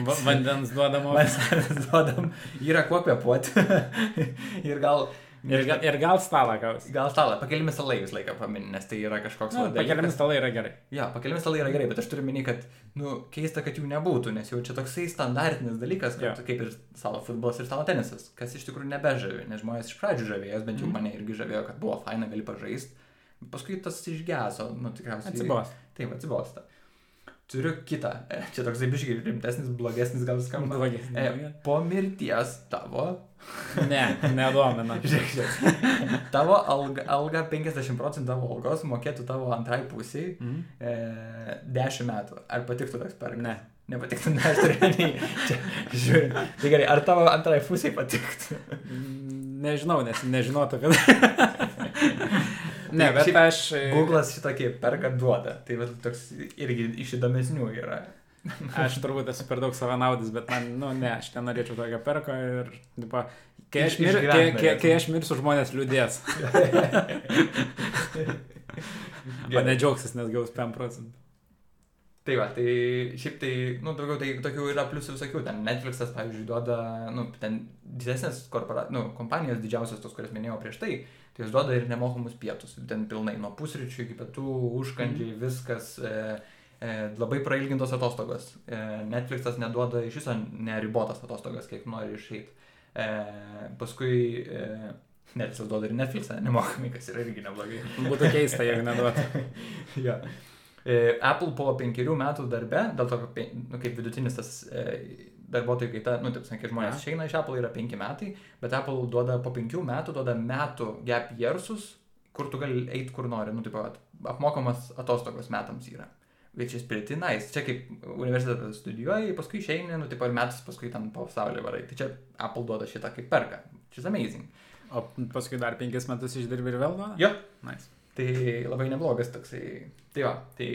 Va, vandens duodam. *laughs* vandens duodam. Yra kuo kvepuoti. *laughs* ir gal Ir, ga, ir gal stalą gaus. Gal stalą, pakeliami stalai visą laiką paminė, nes tai yra kažkoks... Nu, pakeliami stalai yra gerai. Ja, pakeliami stalai yra gerai, bet aš turiu minį, kad, nu, keista, kad jų nebūtų, nes jau čia toksai standartinis dalykas, kad, ja. kaip ir stalo futbolas ir stalo tenisas, kas iš tikrųjų nebežavi, nes žmonės iš pradžių žavėjos, bent jau mm. mane irgi žavėjo, kad buvo faina, gali pažaisti, paskui tas išgeso, nu, tikriausiai. Atsibos. Taip, atsibosta. Turiu kitą, e, čia toksai biškai rimtesnis, blogesnis gal skamba. Blogesnis. E, po mirties tavo. Ne, nedomina. *laughs* žiūrėk, žiūrėk. Tavo alga, alga 50 procentų tavo algos mokėtų tavo antrai pusiai mm. e, 10 metų. Ar patiktų toks perkas? Ne. Nepatiktų, ne, aš turiu žiūrėk. Tai gerai, ar tavo antrai pusiai patiktų? Nežinau, nes nežinotų, kad. *laughs* Ne, bet Šiaip aš. E, Google'as šitokį perka duoda. Tai va, toks irgi iš įdomesnių yra. *laughs* aš turbūt esu per daug savanaudis, bet man, nu, ne, aš ten norėčiau tokio perko ir, tipo, kai aš, mir, kai, kai, kai aš mirsiu, žmonės liūdės. *laughs* o ne džiaugsis, nes gaus 5 procentų. Tai va, tai šiaip tai, nu, daugiau tai tokių yra pliusų visokių. Ten Netflixas, pavyzdžiui, duoda, nu, ten didesnės korporacijos, nu, kompanijos didžiausios tos, kurias minėjau prieš tai, tai jos duoda ir nemokamus pietus. Ten pilnai nuo pusryčių iki pietų, užkandžiai, mm. viskas. E, e, labai prailgintos atostogos. E, Netflixas neduoda iš viso neribotas atostogas, kiek nori išeiti. E, paskui e, Netflixas duoda ir Netflixą nemokamai, kas yra irgi neblogai. Būtų keista, jeigu neduotų. *laughs* ja. E, Apple po penkerių metų darbe, dėl to, nu, kaip vidutinis tas e, darbuotojų kaita, nu, taip sakė, žmonės išeina iš Apple yra penki metai, bet Apple duoda po penkių metų, duoda metų gap yearsus, kur tu gali eiti kur nori, nu, taip pat apmokamas atostogos metams yra. Which is pretty nice. Čia kaip universitetą studijuoji, paskui išeini, nu, taip pat metus paskui ten po pasaulį varai. Tai čia Apple duoda šitą kaip perka. Čia amazing. O paskui dar penkis metus išdirbi ir vėl duoda? Jo. Nice. Tai labai neblogas toksai. Tai va, tai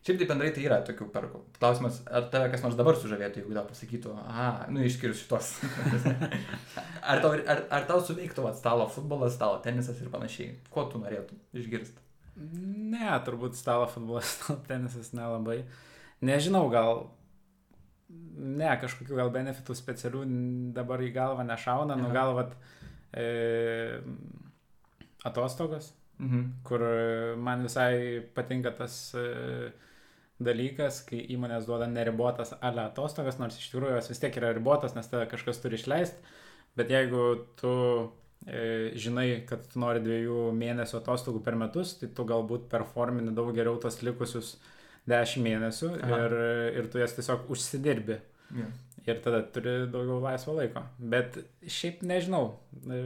šiaip tai bendrai tai yra tokių perkų. Klausimas, ar tave kas nors dabar sužavėtų, jeigu tau pasakytų, aha, nu išskirius šitos. *laughs* ar, tau, ar, ar tau suveiktų va, stalo futbolas, stalo tenisas ir panašiai? Ko tu norėtum išgirsti? Ne, turbūt stalo futbolas, stalo tenisas nelabai. Nežinau, gal ne, kažkokių gal benefitų specialių dabar į galvą nešauna, nu gal vat e, atostogos, Mhm. kur man visai patinka tas e, dalykas, kai įmonės duoda neribotas ale atostogas, nors iš tikrųjų jos vis tiek yra ribotas, nes tada kažkas turi išleisti, bet jeigu tu e, žinai, kad tu nori dviejų mėnesių atostogų per metus, tai tu galbūt performini daug geriau tos likusius 10 mėnesių Aha. ir, ir tu jas tiesiog užsidirbi. Ja. Ir tada turi daugiau laisvo laiko. Bet šiaip nežinau. e,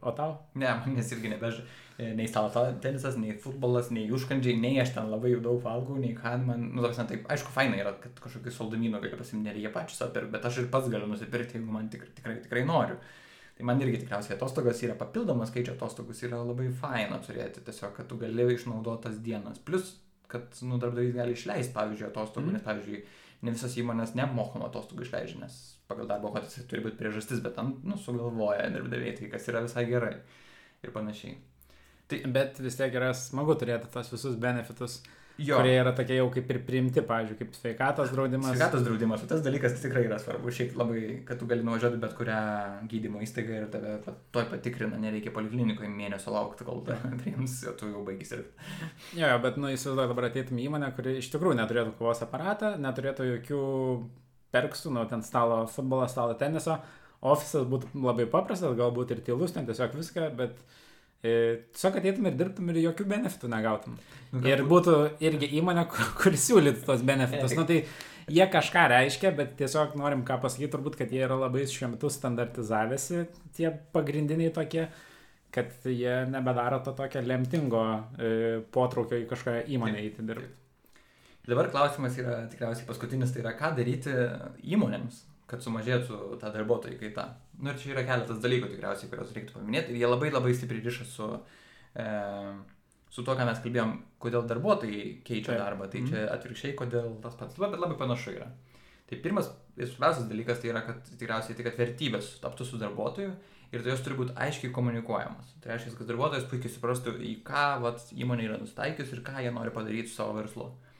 O tau? Ne, manęs irgi nebež. Nei stalo tenisas, nei futbolas, nei užkandžiai, nei aš ten labai jau daug valgau, nei ką man, nu, toks, taip, aišku, faina yra, kad kažkokį saldumynų gali pasimti, nereikia pačius apirkti, bet aš ir pats galiu nusipirkti, jeigu man tikrai, tikrai, tikrai noriu. Tai man irgi tikriausiai atostogos yra papildomas skaičius atostogus, yra labai faina turėti, tiesiog, kad tu gali išnaudoti tas dienas. Plus, kad, nu, darbdavys gali išleisti, pavyzdžiui, atostogų, Mhm. nes, pavyzdžiui, ne visas įmonės nemokamų atostogų išleidžia, nes pagal darbo kodeksą turi būti priežastis, bet tam, nu, sugalvoja darbdaviai, tai kas yra visai gerai. Ir panašiai. Bet vis tiek yra smagu turėti tos visus benefitus, Jo, kurie yra tokie jau kaip ir priimti, pavyzdžiui, kaip sveikatos draudimas. sveikatos draudimas, tas dalykas tikrai yra svarbu. Šiaip labai, kad tu gali nuvažiuoti bet kurią gydymo įstaigą ir tave toj patikrina, nereikia poliklinikoje mėnesio laukti, kol *laughs* priims, o tu jau baigys ir... Jo, jo, bet, nu, įsivaizduoju, dabar ateitum į įmonę, kuri iš tikrųjų neturėtų kovos aparatą, neturėtų jokių perksų, nu, ten stalo futbolo, stalo teniso. Ofisas būtų labai paprastas, galbūt ir tylus, ten tiesiog viską, bet e, tiesiog ateitum ir dirbtum ir jokių benefitų negautum. Nu, Ir būtų irgi įmonė, kur, kur siūlytų tos benefitus. Nu, tai jie kažką reiškia, bet tiesiog norim ką pasakyti, turbūt, kad jie yra labai šiuo metu standartizavęsi, tie pagrindiniai tokie, kad jie nebedaro to tokio lemtingo e, potraukio į kažkokią įmonę įti dirbti. Dabar klausimas yra tikriausiai paskutinis, tai yra ką daryti įmonėms, kad sumažėtų ta darbuotojų kaita. Nu ir čia yra keletas dalykų tikriausiai, kuriuos reiktų paminėti. Ir jie labai labai stipriai ryša su, e, su to, ką mes kalbėjom, kodėl darbuotojai keičia Taip. darbą. Tai Mhm. čia atvirkščiai, kodėl tas pats, bet labai panašu yra. Tai pirmas ir svarbiausias dalykas tai yra, kad tikriausiai tai, kad vertybės taptų su darbuotoju ir tai jos turi būti aiškiai komunikuojamos. Tai reiškia, kad darbuotojas puikiai suprastų, į ką vat, įmonė yra nustaikius ir ką jie nori padaryti su savo verslu. E,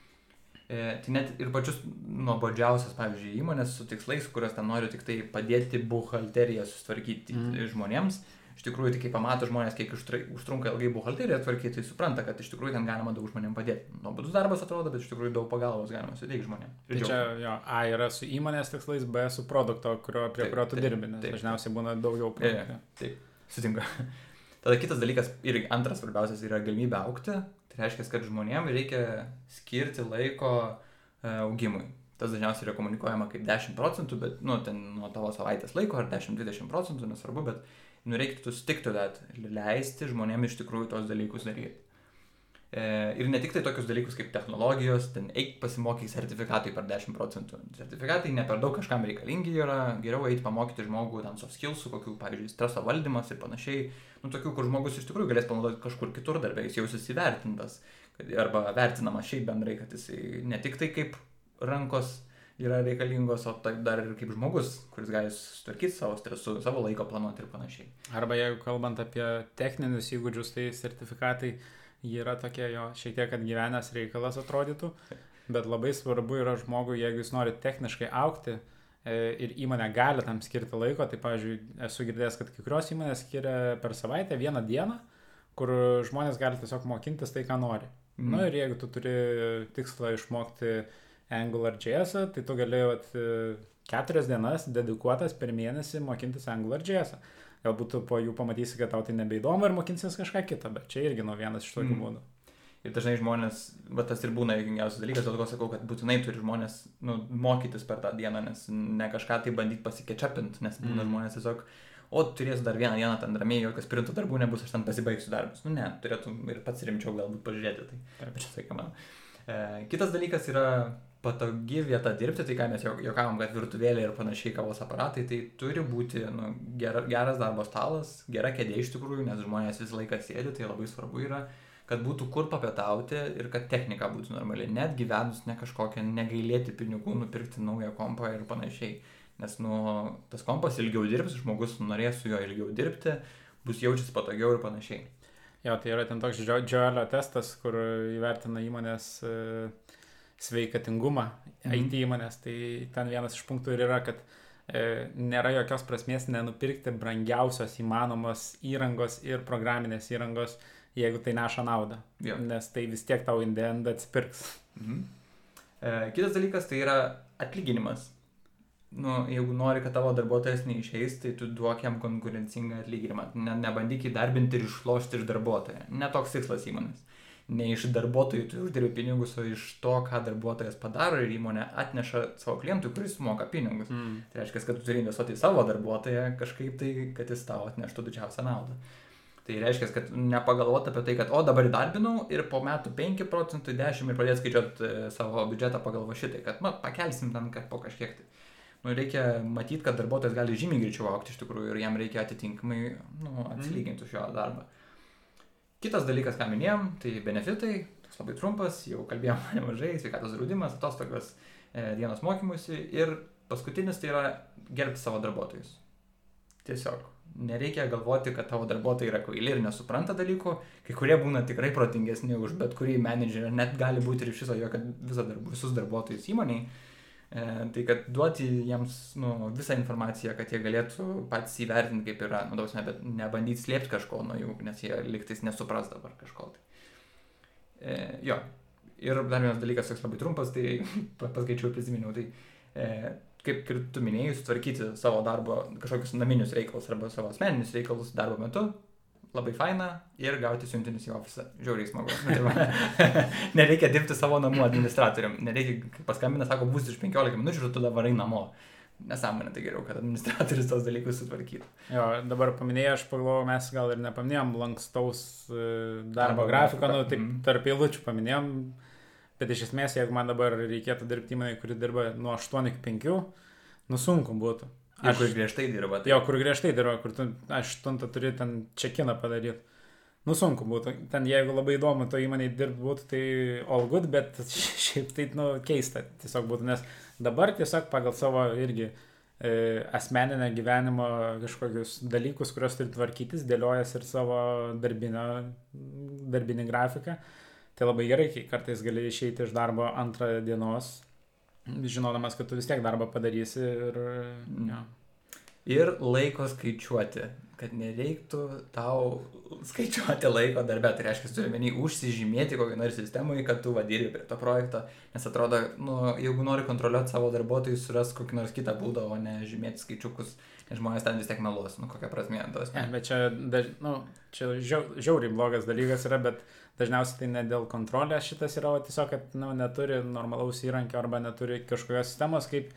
tai net ir pačius nuobodžiausias, pavyzdžiui, įmonės su tikslais, kurios ten nori tik tai padėti buhalteriją sustvarkyti mm. žmonėms. Iš tikrųjų, tik kai pamato žmonės, kiek užtrunka ilgai buhalteriją tvarkyti, tai supranta, kad iš tikrųjų ten galima daug žmonėms padėti. Nuobodus darbas atrodo, bet iš tikrųjų daug pagalbos galima suteikti žmonėms. Tai čia jo, A yra su įmonės tikslais, B su produkto, kurio, prie Taip, kurio tu taip, dirbi, nes taip. dažniausiai būna daugiau jo. produktų. Taip, sutinku. *laughs* Tada kitas dalykas, ir antras svarbiausias yra galimybė aukti. Tai reiškia, kad žmonėms reikia skirti laiko e, augimui. Tas dažniausiai yra komunikuojama kaip 10 procentų, bet, nu, ten nuo tavo savaitės laiko ar 10-20 procentų, nesvarbu, bet, nu, reiktų stick to that, leisti žmonėms iš tikrųjų tos dalykus daryti. E, ir ne tik tai tokius dalykus kaip technologijos, ten eik pasimokyk sertifikatai per 10 procentų. Sertifikatai ne per daug kažkam reikalingi yra, geriau eiti pamokyti žmogų ten soft skillsų, kokių, pavyzdžiui, streso valdymas ir panašiai. Nu, tokių, kur žmogus iš tikrųjų galės panaudoti kažkur kitur darbę, jis jausis įvertintas. Kad, arba vertinamas šiaip bendrai, kad jis ne tik tai kaip rankos yra reikalingos, o taip dar ir kaip žmogus, kuris gali sutvarkyti savo stresu, savo laiko planuoti ir panašiai. Arba jeigu kalbant apie techninius įgūdžius, tai sertifikatai jie yra tokie jo šiek tiek atgyvenęs reikalas atrodytų, bet labai svarbu yra žmogui, jeigu jis nori techniškai aukti e, ir įmonė gali tam skirti laiko, tai pavyzdžiui, esu girdėjęs, kad kai kurios įmonės skiria per savaitę vieną dieną, kur žmonės gali tiesiog mokintis tai, ką nori. Mm. Na nu, ir jeigu tu turi tikslą išmokti AngularJS, tai tu gali vat, e, keturias dienas dedikuotas per mėnesį mokintis AngularJS. Galbūt tu po jų pamatysi, kad tau tai nebeįdomu ir mokinsis kažką kitą, bet čia irgi nu vienas iš tokių Mm. būdų. Ir dažnai žmonės, va tas ir būna įgingiausias dalykas, dėl to sakau, kad būtinai turi žmonės nu, mokytis per tą dieną, nes ne kažką tai bandyti pasikečapinti, nes būna Mm. žmonės tiesiog, o turėsiu dar vieną dieną ten ramiai, jokios printų darbų nebus, aš ten pasibaigsiu darbus. Nu ne, turėtum ir pats rimčiau galbūt pažiūrėti. Tai, bet čia sakė man. E, kitas dalykas yra patogi vieta dirbti, tai ką mes juokavom, kad virtuvėlė ir panašiai kavos aparatai, tai turi būti nu, gera, geras darbo stalas, gera kėdė iš tikrųjų, nes žmonės visą laiką sėdi, tai labai svarbu yra kad būtų kur papietauti ir kad technika būtų normali, net gyvenus ne kažkokią negailėti pinigų, nupirkti naują kompą ir panašiai. Nes nu, tas kompas ilgiau dirbs, žmogus norės su juo ilgiau dirbti, bus jaučiasi patogiau ir panašiai. Jo, tai yra ten toks Joelio testas, kur įvertina įmonės e, sveikatingumą, mhm. IT įmonės. Tai ten vienas iš punktų ir yra, kad e, nėra jokios prasmės nenupirkti brangiausios įmanomos įrangos ir programinės įrangos, jeigu tai neša naudą. Jo. Nes tai vis tiek tau indend atspirks. Mhm. E, kitas dalykas tai yra atlyginimas nu, jeigu nori, kad tavo darbuotojas neišeis, tai tu duok jam konkurencingą atlyginimą. Ne, nebandyk įdarbinti ir išlošti iš darbuotojo. Netoks tikslas įmonės. Ne iš darbuotojų tu uždirbi pinigus, o iš to, ką darbuotojas padaro ir įmonė atneša savo klientui, kuris moka pinigus. Mm. Tai reiškia, kad tu turi investuoti į savo darbuotoją kažkaip tai, kad jis tau atneštų didžiausią naudą. Tai reiškia, kad nepagalvoti apie tai, kad o dabar įdarbinau ir po metų 5 procentų, 10 ir pradėti skaičiuoti e, savo biudžetą pagal va šitai, kad, na, pakelsim ten po kažkiek tai nu, reikia matyti, kad darbuotojas gali žymiai greičiau aukti iš tikrųjų ir jam reikia atitinkamai nu, mhm. atsilyginti už jo darbą. Kitas dalykas, ką minėjom, tai benefitai, toks labai trumpas, jau kalbėjom *laughs* nemažai, sveikatos draudimas, atostogos, e, dienos mokymusi ir paskutinis tai yra gerbti savo darbuotojus. Tiesiog. Nereikia galvoti, kad tavo darbuotojai yra kvaili ir nesupranta dalykų, kai kurie būna tikrai protingesni už bet kurį menedžerį, net gali būti ir iš viso jo, kad darbu, visus darbuotojus įmoniai tai kad duoti jiems nu, visą informaciją, kad jie galėtų patys įvertinti, kaip yra, nu, dausime, bet nebandyti slėpti kažko nuo jų, nes jie liktais nesupras dabar kažko. Tai. E, jo. Ir dar vienas dalykas, toks labai trumpas, tai *laughs* paskaičiau ir prisiminiau, tai e, kaip ir tu minėjai, sutvarkyti savo darbo kažkokius naminius reikalus arba savo asmeninius reikalus darbo metu, labai faina ir gauti siuntinius į ofisą. Žiauriai smagu. Nu, tai *laughs* nereikia dirbti savo namų administratoriam. Nereikia, paskambina, sako, bus iš 15 minučių ir tu dabar eini namo. Nesąmonė, tai geriau, kad administratorius tos dalykus sutvarkytų. Jo, dabar paminėjau, aš pagalvojau, mes gal ir nepaminėjom lankstaus e, darbo grafiko, nu, taip mm. tarp eilučių paminėjom, bet iš esmės, jeigu man dabar reikėtų dirbti įmonėje, kuri dirba nuo 8 iki 5, nu sunku būtų. Aš, kur griežtai dirba. Tai... Jo, kur griežtai dirba, kur tu aštuntą turi ten čekiną padaryti. Nu sunku būtų. Ten jeigu labai įdomu to įmonėje dirbti būtų, tai all good, bet *laughs* šiaip tai, nu, keista tiesiog būtų, nes dabar tiesiog pagal savo irgi e, asmeninę gyvenimo kažkokius dalykus, kuriuos turi tvarkytis, dėliojas ir savo darbinio, darbinį grafiką. Tai labai gerai, kai kartais gali išeiti iš darbo antrą dienos žinodamas, kad tu vis tiek darbą padarysi ir... Ja. Ir laiko skaičiuoti, kad nereiktų tau skaičiuoti laiko darbę, tai reiškia, turi menį užsižymėti kokį nors sistemui, kad tu vadirbi prie to projekto, nes atrodo, nu, jeigu nori kontroliuoti savo darbuotojus, suras kokį nors kitą būdą, o ne žymėti skaičiukus, nes žmonės ten vis tiek meluos, nu, kokia prasmė tos. Ne, bet čia, daž, nu, čia žiauriai blogas dalykas yra, bet dažniausiai tai ne dėl kontrolės šitas yra, o tiesiog, kad nu, neturi normalaus įrankio arba neturi kažkokios sistemos, kaip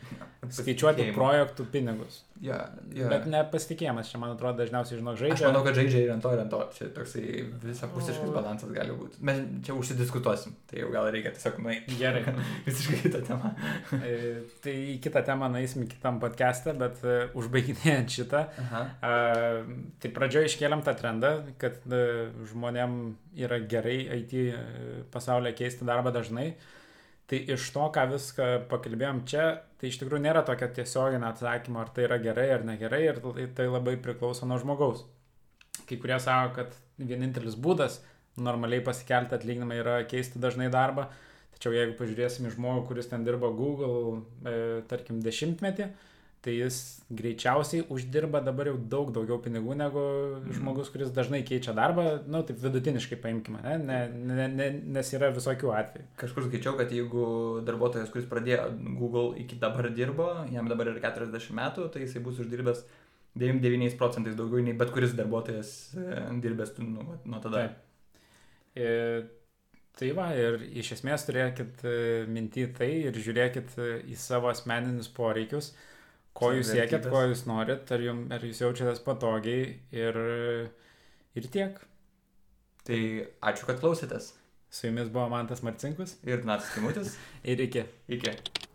skaičiuoti projektų pinigus. Yeah, yeah. Bet nepasitikėjimas čia, man atrodo, dažniausiai, žinok, žaidžia. Aš manau, kad žaidžia ir ant to, ir ant to. Čia toksai visapusiškas balansas gali būti. Mes čia užsidiskutuosim, tai jau gal reikia tiesiog nueiti. Gerai. *laughs* Visiškai kitą temą. *laughs* E, tai į kitą temą nueisim kitam podcast'e, bet uh, užbaiginėjant šitą. Uh, tai pradžioje iškėlėm tą trendą, kad uh, žmonėm yra gerai IT pasaulyje keisti darbą dažnai. Tai iš to, ką viską pakalbėjom čia, tai iš tikrųjų nėra tokio tiesioginio atsakymo, ar tai yra gerai ar negerai, ir tai, tai labai priklauso nuo žmogaus. Kai kurie sako, kad vienintelis būdas normaliai pasikelti atlyginimą yra keisti dažnai darbą, tačiau jeigu pažiūrėsim į žmogų, kuris ten dirba Google, e, tarkim, dešimtmetį, tai jis greičiausiai uždirba dabar jau daug daugiau pinigų negu mm. žmogus, kuris dažnai keičia darbą, nu, taip vidutiniškai paimkime, ne? Ne, ne, ne, nes yra visokių atvejų. Kažkur skaičiau, kad jeigu darbuotojas, kuris pradėjo Google iki dabar dirbo, jam dabar yra 40 metų, tai jisai bus uždirbęs 99 procentais daugiau nei bet kuris darbuotojas e, dirbęs nu, nuo tada. Taip. E, tai va, ir iš esmės turėkit e, minti tai ir žiūrėkit e, į savo asmeninius poreikius ko jūs siekiat, ko jūs norit, ar, jum, ar jūs jaučiatės patogiai ir, ir tiek. Tai ačiū, kad klausėtės. Su jumis buvo Mantas Marcinkus ir Natas Kimutis. *laughs* ir iki. Iki.